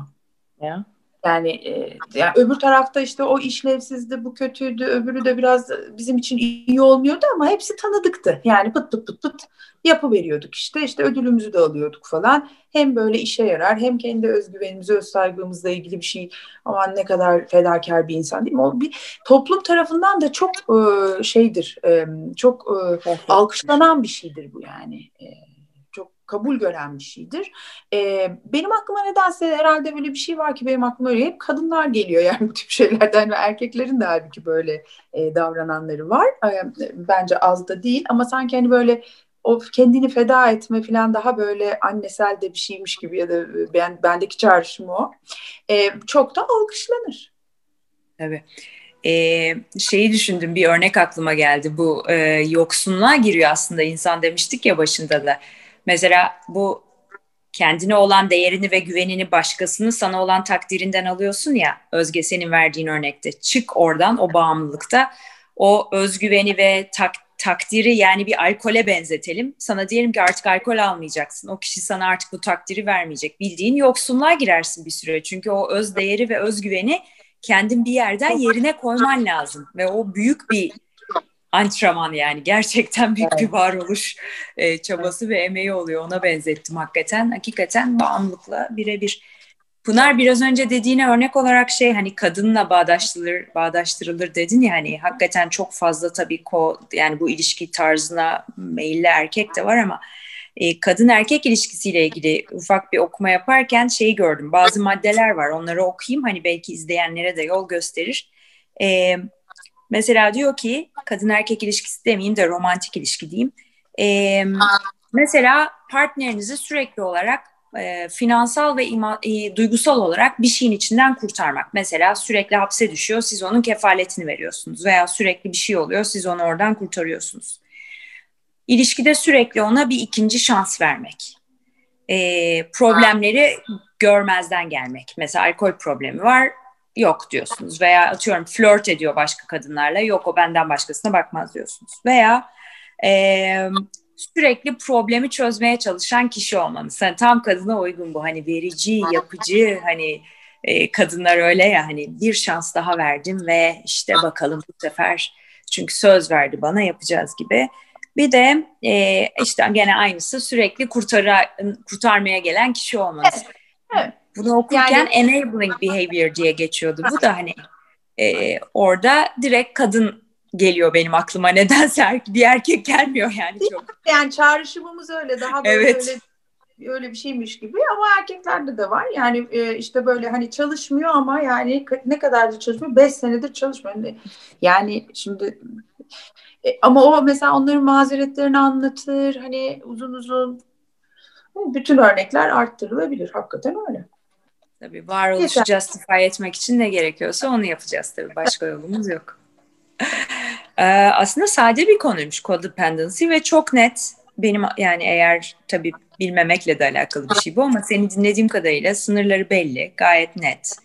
Ya. Yani, e, yani öbür tarafta işte o işlevsizdi, bu kötüydü, öbürü de biraz bizim için iyi olmuyordu ama hepsi tanıdıktı. Yani pıt pıt pıt pıt yapı veriyorduk işte, işte ödülümüzü de alıyorduk falan. Hem böyle işe yarar hem kendi özgüvenimizi, öz saygımızla ilgili bir şey. Aman ne kadar fedakar bir insan değil mi? O bir toplum tarafından da çok e, şeydir, e, çok e, alkışlanan bir şeydir bu yani. E, kabul gören bir şeydir. E, benim aklıma nedense herhalde böyle bir şey var ki benim aklıma öyle hep kadınlar geliyor [laughs] yani bu tip şeylerden ve erkeklerin de halbuki böyle e, davrananları var. E, bence az da değil ama sanki hani böyle o kendini feda etme falan daha böyle annesel de bir şeymiş gibi ya da ben bendeki çağrışım o. E, çok da alkışlanır. Evet. Ee, şeyi düşündüm bir örnek aklıma geldi bu e, yoksunluğa giriyor aslında insan demiştik ya başında da Mesela bu kendine olan değerini ve güvenini başkasının sana olan takdirinden alıyorsun ya Özge senin verdiğin örnekte çık oradan o bağımlılıkta o özgüveni ve tak, takdiri yani bir alkole benzetelim. Sana diyelim ki artık alkol almayacaksın. O kişi sana artık bu takdiri vermeyecek. Bildiğin yoksunluğa girersin bir süre. Çünkü o öz değeri ve özgüveni kendin bir yerden yerine koyman lazım. Ve o büyük bir antrenman yani gerçekten büyük evet. bir varoluş e, çabası ve emeği oluyor ona benzettim hakikaten hakikaten bağımlılıkla birebir. Pınar biraz önce dediğine örnek olarak şey hani kadınla bağdaştırılır bağdaştırılır dedin ya hani hakikaten çok fazla tabii ko yani bu ilişki tarzına meyilli erkek de var ama e, kadın erkek ilişkisiyle ilgili ufak bir okuma yaparken şeyi gördüm bazı maddeler var onları okuyayım hani belki izleyenlere de yol gösterir. E, Mesela diyor ki kadın erkek ilişkisi demeyeyim de romantik ilişki diyeyim. Ee, mesela partnerinizi sürekli olarak e, finansal ve ima, e, duygusal olarak bir şeyin içinden kurtarmak. Mesela sürekli hapse düşüyor, siz onun kefaletini veriyorsunuz veya sürekli bir şey oluyor, siz onu oradan kurtarıyorsunuz. İlişkide sürekli ona bir ikinci şans vermek. E, problemleri görmezden gelmek. Mesela alkol problemi var, yok diyorsunuz veya atıyorum flört ediyor başka kadınlarla yok o benden başkasına bakmaz diyorsunuz veya e, sürekli problemi çözmeye çalışan kişi olmanız. Yani tam kadına uygun bu hani verici, yapıcı hani e, kadınlar öyle ya hani bir şans daha verdim ve işte bakalım bu sefer çünkü söz verdi bana yapacağız gibi. Bir de e, işte gene aynısı sürekli kurtara, kurtarmaya gelen kişi olmanız. Evet. evet. Bunu okurken yani, enabling behavior diye geçiyordu. Bu da hani e, orada direkt kadın geliyor benim aklıma nedense bir erkek gelmiyor yani çok. Yani çağrışımımız öyle daha böyle evet. öyle öyle bir şeymiş gibi ama erkeklerde de var. Yani e, işte böyle hani çalışmıyor ama yani ne kadar da çalışmıyor? Beş senedir çalışmıyor. Yani şimdi e, ama o mesela onların mazeretlerini anlatır. Hani uzun uzun bütün örnekler arttırılabilir. Hakikaten öyle. Tabii varoluşu justify etmek için ne gerekiyorsa onu yapacağız tabii. Başka yolumuz yok. [laughs] Ee, aslında sade bir konuymuş codependency ve çok net benim yani eğer tabii bilmemekle de alakalı bir şey bu ama seni dinlediğim kadarıyla sınırları belli, gayet net.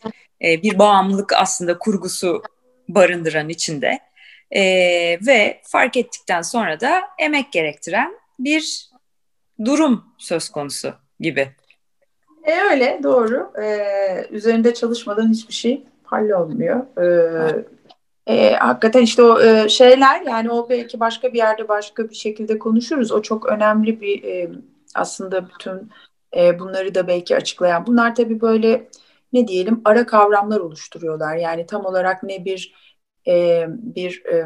Ee, bir bağımlılık aslında kurgusu barındıran içinde ee, ve fark ettikten sonra da emek gerektiren bir durum söz konusu gibi. E öyle doğru. E, üzerinde çalışmadan hiçbir şey hallolmuyor. E, e, hakikaten işte o e, şeyler yani o belki başka bir yerde başka bir şekilde konuşuruz. O çok önemli bir e, aslında bütün e, bunları da belki açıklayan. Bunlar tabii böyle ne diyelim ara kavramlar oluşturuyorlar. Yani tam olarak ne bir e, bir e,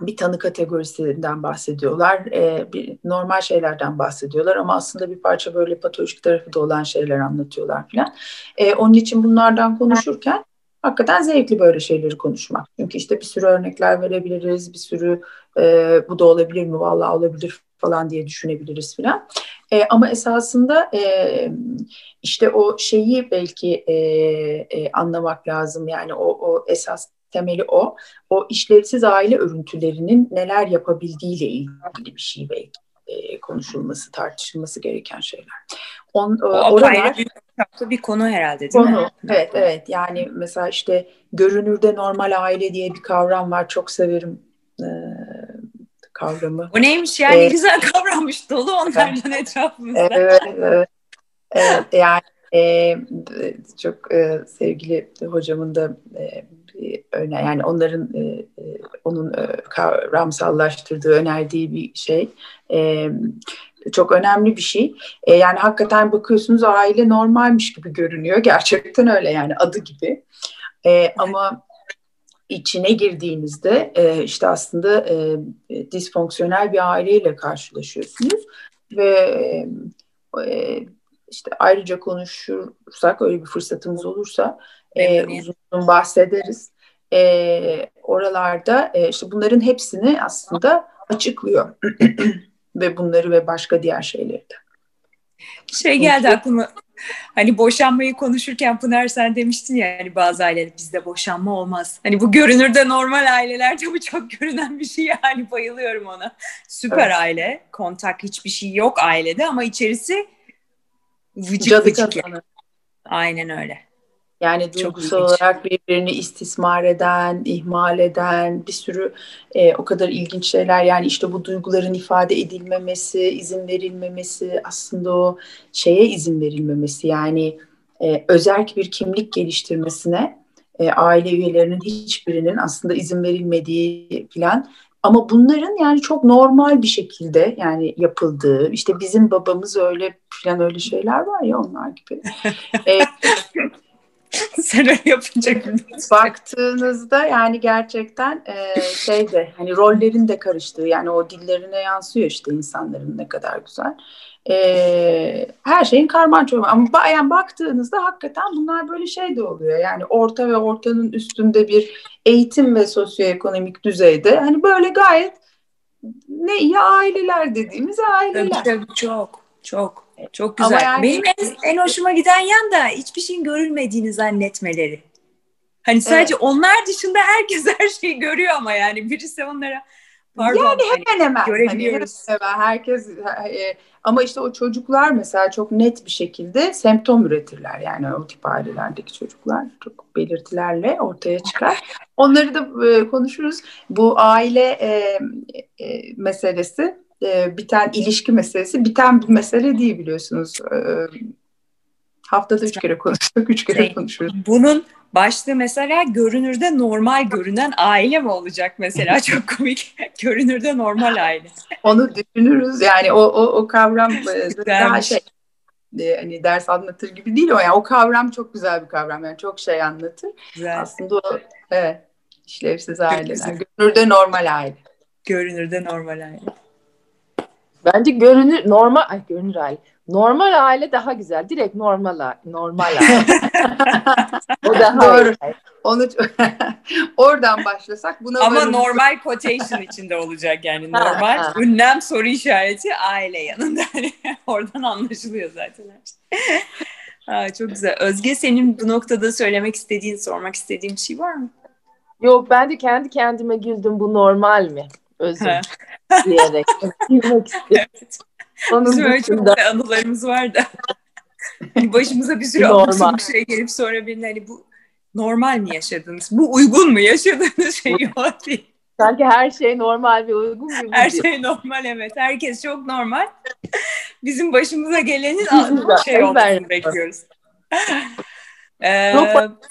bir tanı kategorisinden bahsediyorlar, e, bir normal şeylerden bahsediyorlar ama aslında bir parça böyle patolojik tarafı da olan şeyler anlatıyorlar falan. E, onun için bunlardan konuşurken hakikaten zevkli böyle şeyleri konuşmak. Çünkü işte bir sürü örnekler verebiliriz, bir sürü e, bu da olabilir mi, vallahi olabilir falan diye düşünebiliriz falan. E, ama esasında e, işte o şeyi belki e, e, anlamak lazım. Yani o, o esas temeli o. O işlevsiz aile örüntülerinin neler yapabildiğiyle ilgili bir şey belki e, konuşulması, tartışılması gereken şeyler. On, o oralar, ayrı bir konu herhalde değil konu. mi? Evet evet yani mesela işte görünürde normal aile diye bir kavram var çok severim e, kavramı. O neymiş yani ee, güzel kavrammış dolu onlardan [laughs] etrafımızda. Evet, evet, evet yani e, çok e, sevgili hocamın da e, öner yani onların e, e, onun e, kavramsallaştırdığı önerdiği bir şey. E, çok önemli bir şey. E, yani hakikaten bakıyorsunuz aile normalmiş gibi görünüyor. Gerçekten öyle yani adı gibi. E, ama içine girdiğinizde e, işte aslında e, disfonksiyonel bir aileyle karşılaşıyorsunuz. Ve e, işte ayrıca konuşursak öyle bir fırsatımız olursa e, uzun uzun bahsederiz. E, oralarda e, işte bunların hepsini aslında açıklıyor [clears throat] ve bunları ve başka diğer şeyleri de. Şey geldi aklıma Hani boşanmayı konuşurken Pınar sen demiştin ya hani bazı aileler bizde boşanma olmaz. Hani bu görünürde normal ailelerde bu çok görünen bir şey yani bayılıyorum ona. Süper evet. aile, kontak hiçbir şey yok ailede ama içerisi vıcık Cadı vıcık. Yani. Aynen öyle. Yani duygusal olarak birbirini istismar eden, ihmal eden bir sürü e, o kadar ilginç şeyler. Yani işte bu duyguların ifade edilmemesi, izin verilmemesi, aslında o şeye izin verilmemesi. Yani e, özerk bir kimlik geliştirmesine e, aile üyelerinin hiçbirinin aslında izin verilmediği falan. Ama bunların yani çok normal bir şekilde yani yapıldığı, işte bizim babamız öyle falan öyle şeyler var ya onlar gibi. [laughs] e, [laughs] Sen öyle yapınca Baktığınızda yani gerçekten e, şeyde hani rollerin de karıştığı yani o dillerine yansıyor işte insanların ne kadar güzel. E, her şeyin karman çorman ama yani baktığınızda hakikaten bunlar böyle şey de oluyor. Yani orta ve ortanın üstünde bir eğitim ve sosyoekonomik düzeyde hani böyle gayet ne iyi aileler dediğimiz aileler. Tabii tabii çok çok. Çok güzel. Yani... Benim en, en hoşuma giden yan da hiçbir şeyin görülmediğini zannetmeleri. Hani sadece evet. onlar dışında herkes [laughs] her şeyi görüyor ama yani birisi onlara pardon yani hemen hani, hemen görebiliyoruz. Hani hemen herkes e, ama işte o çocuklar mesela çok net bir şekilde semptom üretirler. Yani o tip ailelerdeki çocuklar çok belirtilerle ortaya çıkar. Onları da e, konuşuruz. Bu aile e, e, meselesi e, biten ilişki meselesi biten bir mesele değil biliyorsunuz. E, haftada üç kere konuştuk, üç kere şey, konuşuyoruz. Bunun başlığı mesela görünürde normal görünen aile mi olacak mesela [laughs] çok komik. görünürde normal aile. Onu düşünürüz yani o o, o kavram e, [laughs] daha şey e, hani ders anlatır gibi değil o yani o kavram çok güzel bir kavram yani çok şey anlatır. Güzel. Aslında o evet işlevsiz aileler. Görünürde normal aile. Görünürde normal aile. Bence görünür normal ay görünür aile. Normal aile daha güzel. Direkt normal normal aile. [laughs] o daha Doğru. Iyi. Onu [laughs] oradan başlasak buna Ama varım. normal quotation içinde olacak yani normal ünlem soru işareti aile yanında. [laughs] Oradan anlaşılıyor zaten her şey. ha, çok güzel. Özge senin bu noktada söylemek istediğin, sormak istediğin bir şey var mı? Yok ben de kendi kendime güldüm bu normal mi? Özür diyerek [laughs] istiyorum. Onun Bizim öyle çok anılarımız var da. [laughs] başımıza bir sürü abuk bir şey gelip sonra birine hani bu normal mi yaşadınız? Bu uygun mu yaşadığınız şey [laughs] yok değil. Sanki her şey normal ve uygun bir Her şey normal evet. Herkes çok normal. Bizim başımıza gelenin şey olmasını bekliyoruz. ee,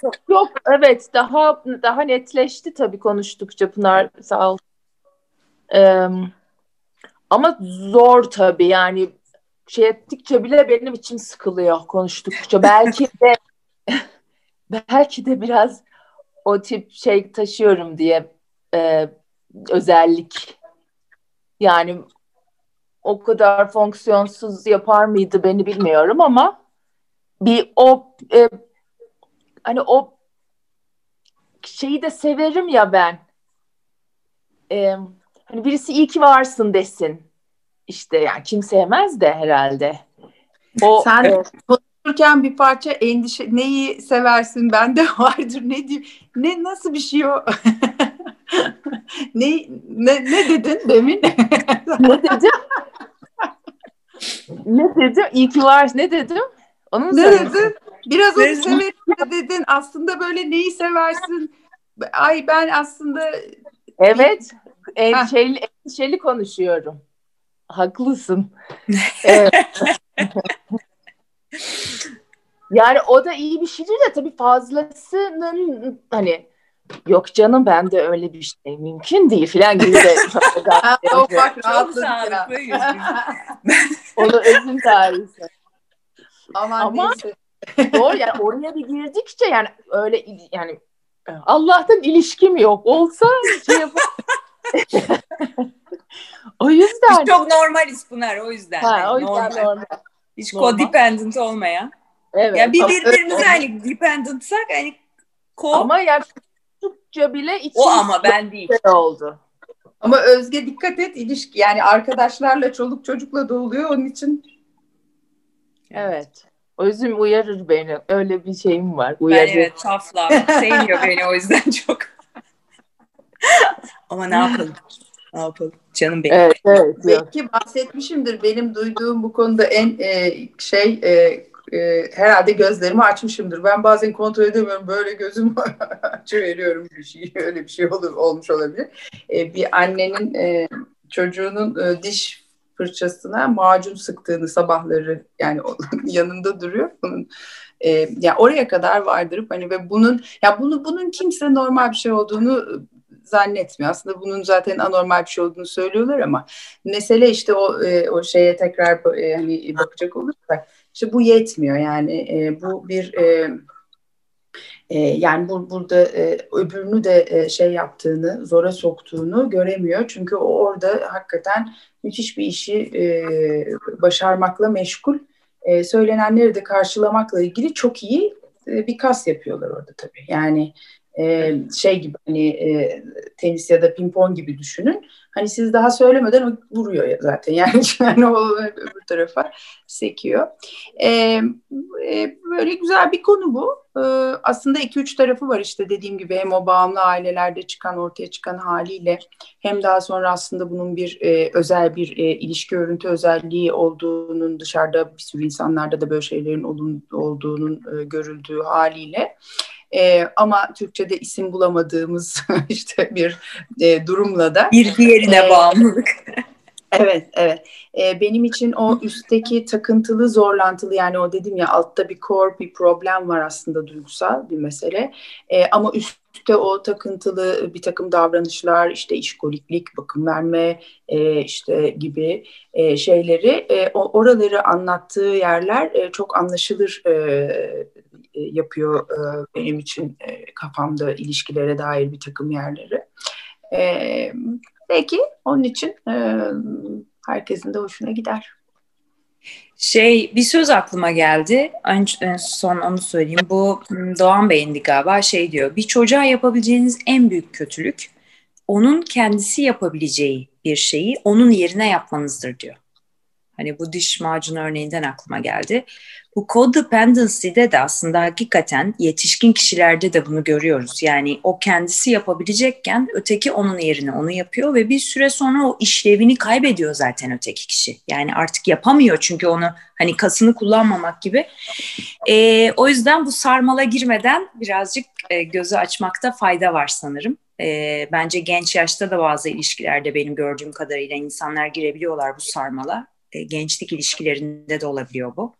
çok, çok, evet daha daha netleşti tabii konuştukça Pınar sağ ol ama zor tabii yani şey ettikçe bile benim için sıkılıyor konuştukça. Belki de [laughs] belki de biraz o tip şey taşıyorum diye e, özellik. Yani o kadar fonksiyonsuz yapar mıydı beni bilmiyorum ama bir o e, hani o şeyi de severim ya ben. E, Hani birisi iyi ki varsın desin. İşte yani kim sevmez de herhalde. O, Sen e, konuşurken bir parça endişe neyi seversin bende [laughs] vardır ne diyeyim ne nasıl bir şey o [laughs] ne, ne ne dedin demin [laughs] ne dedim ne dedim iyi ki varsın ne dedim Onu Ne söylesin. dedin? Biraz onu Ne- severim dedin. Aslında böyle neyi seversin? Ay ben aslında Evet. Endişeli, endişeli konuşuyorum. Haklısın. [laughs] Evet. yani o da iyi bir şeydir de tabii fazlasının hani yok canım ben de öyle bir şey mümkün değil filan gibi de [laughs] o bak rahatladık [laughs] onu özüm tarihi. Aman Ama- neyse. Doğru yani oraya bir girdikçe yani öyle yani Allah'tan ilişkim yok. Olsa şey yapar. [laughs] o yüzden. Biz çok normaliz Pınar o yüzden. Ha, Yani o yüzden normal. normal. Hiç normal. codependent olmayan. Evet. Ya bir birbirimize hani dependentsak hani ko Ama yani çocukça bile içim o ama ben değil. şey oldu. Ama Özge dikkat et ilişki yani arkadaşlarla çoluk çocukla da oluyor onun için Evet. Özüm uyarır beni. Öyle bir şeyim var. Ben Uyarır. evet tough love. Sevmiyor beni o yüzden [laughs] çok. Ama ne yapalım? Ne yapalım? Canım benim. Evet, evet. belki bahsetmişimdir benim duyduğum bu konuda en e, şey e, e, herhalde gözlerimi açmışımdır. Ben bazen kontrol edemiyorum böyle gözümü [laughs] açıveriyorum bir şey öyle bir şey olur, olmuş olabilir. E, bir annenin e, çocuğunun e, diş fırçasına macun sıktığını sabahları yani [laughs] yanında duruyor bunun e, ya oraya kadar vardırıp hani ve bunun ya bunu bunun kimse normal bir şey olduğunu zannetmiyor. Aslında bunun zaten anormal bir şey olduğunu söylüyorlar ama mesele işte o e, o şeye tekrar e, hani bakacak olursak işte bu yetmiyor. Yani e, bu bir e, e, yani bu, burada e, öbürünü de e, şey yaptığını zora soktuğunu göremiyor. Çünkü o orada hakikaten müthiş bir işi e, başarmakla meşgul. E, söylenenleri de karşılamakla ilgili çok iyi e, bir kas yapıyorlar orada tabii. Yani e, şey gibi hani e, tenis ya da pimpon gibi düşünün. Hani siz daha söylemeden o vuruyor zaten [laughs] yani, yani o öbür tarafa sekiyor. E, e, böyle güzel bir konu bu. E, aslında iki üç tarafı var işte dediğim gibi hem o bağımlı ailelerde çıkan ortaya çıkan haliyle hem daha sonra aslında bunun bir e, özel bir e, ilişki örüntü özelliği olduğunun dışarıda bir sürü insanlarda da böyle şeylerin olun, olduğunun e, görüldüğü haliyle. E, ama Türkçe'de isim bulamadığımız [laughs] işte bir e, durumla da. Bir diğerine Ee, bağımlılık. [laughs] Evet, evet. E, benim için o üstteki takıntılı, zorlantılı yani o dedim ya altta bir core, bir problem var aslında duygusal bir mesele. E, ama üstte o takıntılı bir takım davranışlar, işte işkoliklik, bakım verme e, işte gibi e, şeyleri, e, o, oraları anlattığı yerler e, çok anlaşılır e, e, yapıyor e, benim için e, kafamda ilişkilere dair bir takım yerleri. E, peki onun için e, herkesin de hoşuna gider. Şey bir söz aklıma geldi. Son onu söyleyeyim. Bu m, Doğan Bey'indi galiba şey diyor. Bir çocuğa yapabileceğiniz en büyük kötülük onun kendisi yapabileceği bir şeyi onun yerine yapmanızdır diyor. Hani bu diş macunu örneğinden aklıma geldi. Bu codependency'de de aslında hakikaten yetişkin kişilerde de bunu görüyoruz. Yani o kendisi yapabilecekken öteki onun yerine onu yapıyor ve bir süre sonra o işlevini kaybediyor zaten öteki kişi. Yani artık yapamıyor çünkü onu hani kasını kullanmamak gibi. Ee, o yüzden bu sarmala girmeden birazcık e, gözü açmakta fayda var sanırım. E, bence genç yaşta da bazı ilişkilerde benim gördüğüm kadarıyla insanlar girebiliyorlar bu sarmala. E, gençlik ilişkilerinde de olabiliyor bu.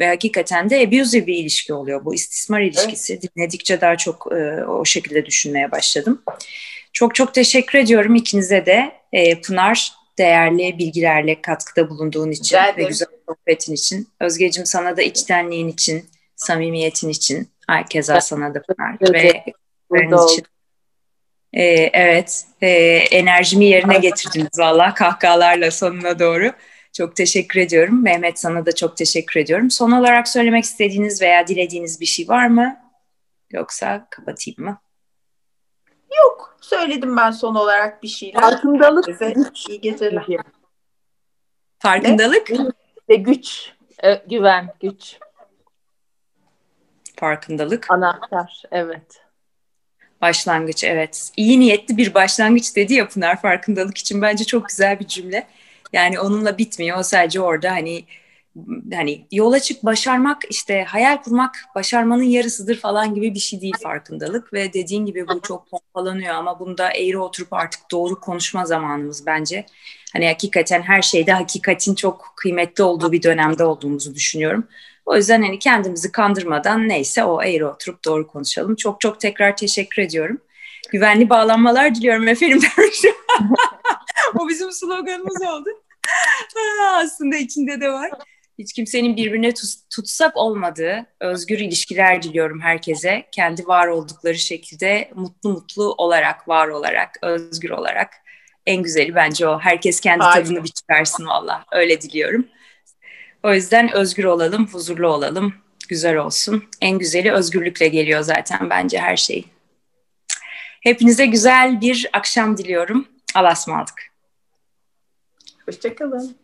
Ve hakikaten de abusive bir ilişki oluyor bu istismar ilişkisi. Evet. Dinledikçe daha çok e, o şekilde düşünmeye başladım. Çok çok teşekkür ediyorum ikinize de. E, Pınar değerli bilgilerle katkıda bulunduğun için ve güzel sohbetin için. Özgecim sana da içtenliğin için, samimiyetin için. Herkese sana da Pınar. ve için. Ee, evet, e, enerjimi yerine getirdiniz valla kahkahalarla sonuna doğru. Çok teşekkür ediyorum. Mehmet sana da çok teşekkür ediyorum. Son olarak söylemek istediğiniz veya dilediğiniz bir şey var mı? Yoksa kapatayım mı? Yok. Söyledim ben son olarak bir şeyler. Farkındalık. Size iyi geceler. Farkındalık? Ve güç. E, güven, güç. Farkındalık. Anahtar, evet. Başlangıç, evet. İyi niyetli bir başlangıç dedi ya Pınar farkındalık için. Bence çok güzel bir cümle. Yani onunla bitmiyor. O sadece orada hani hani yola çık başarmak işte hayal kurmak başarmanın yarısıdır falan gibi bir şey değil farkındalık ve dediğin gibi bu çok pompalanıyor ama bunda eğri oturup artık doğru konuşma zamanımız bence. Hani hakikaten her şeyde hakikatin çok kıymetli olduğu bir dönemde olduğumuzu düşünüyorum. O yüzden hani kendimizi kandırmadan neyse o eğri oturup doğru konuşalım. Çok çok tekrar teşekkür ediyorum. Güvenli bağlanmalar diliyorum efendim. [laughs] o bizim sloganımız oldu. [laughs] Aslında içinde de var. Hiç kimsenin birbirine tutsak olmadığı özgür ilişkiler diliyorum herkese. Kendi var oldukları şekilde mutlu mutlu olarak, var olarak, özgür olarak. En güzeli bence o. Herkes kendi Aynen. tadını bir çıkarsın valla. Öyle diliyorum. O yüzden özgür olalım, huzurlu olalım, güzel olsun. En güzeli özgürlükle geliyor zaten bence her şey. Hepinize güzel bir akşam diliyorum. Allah'a ısmarladık. Hoşçakalın.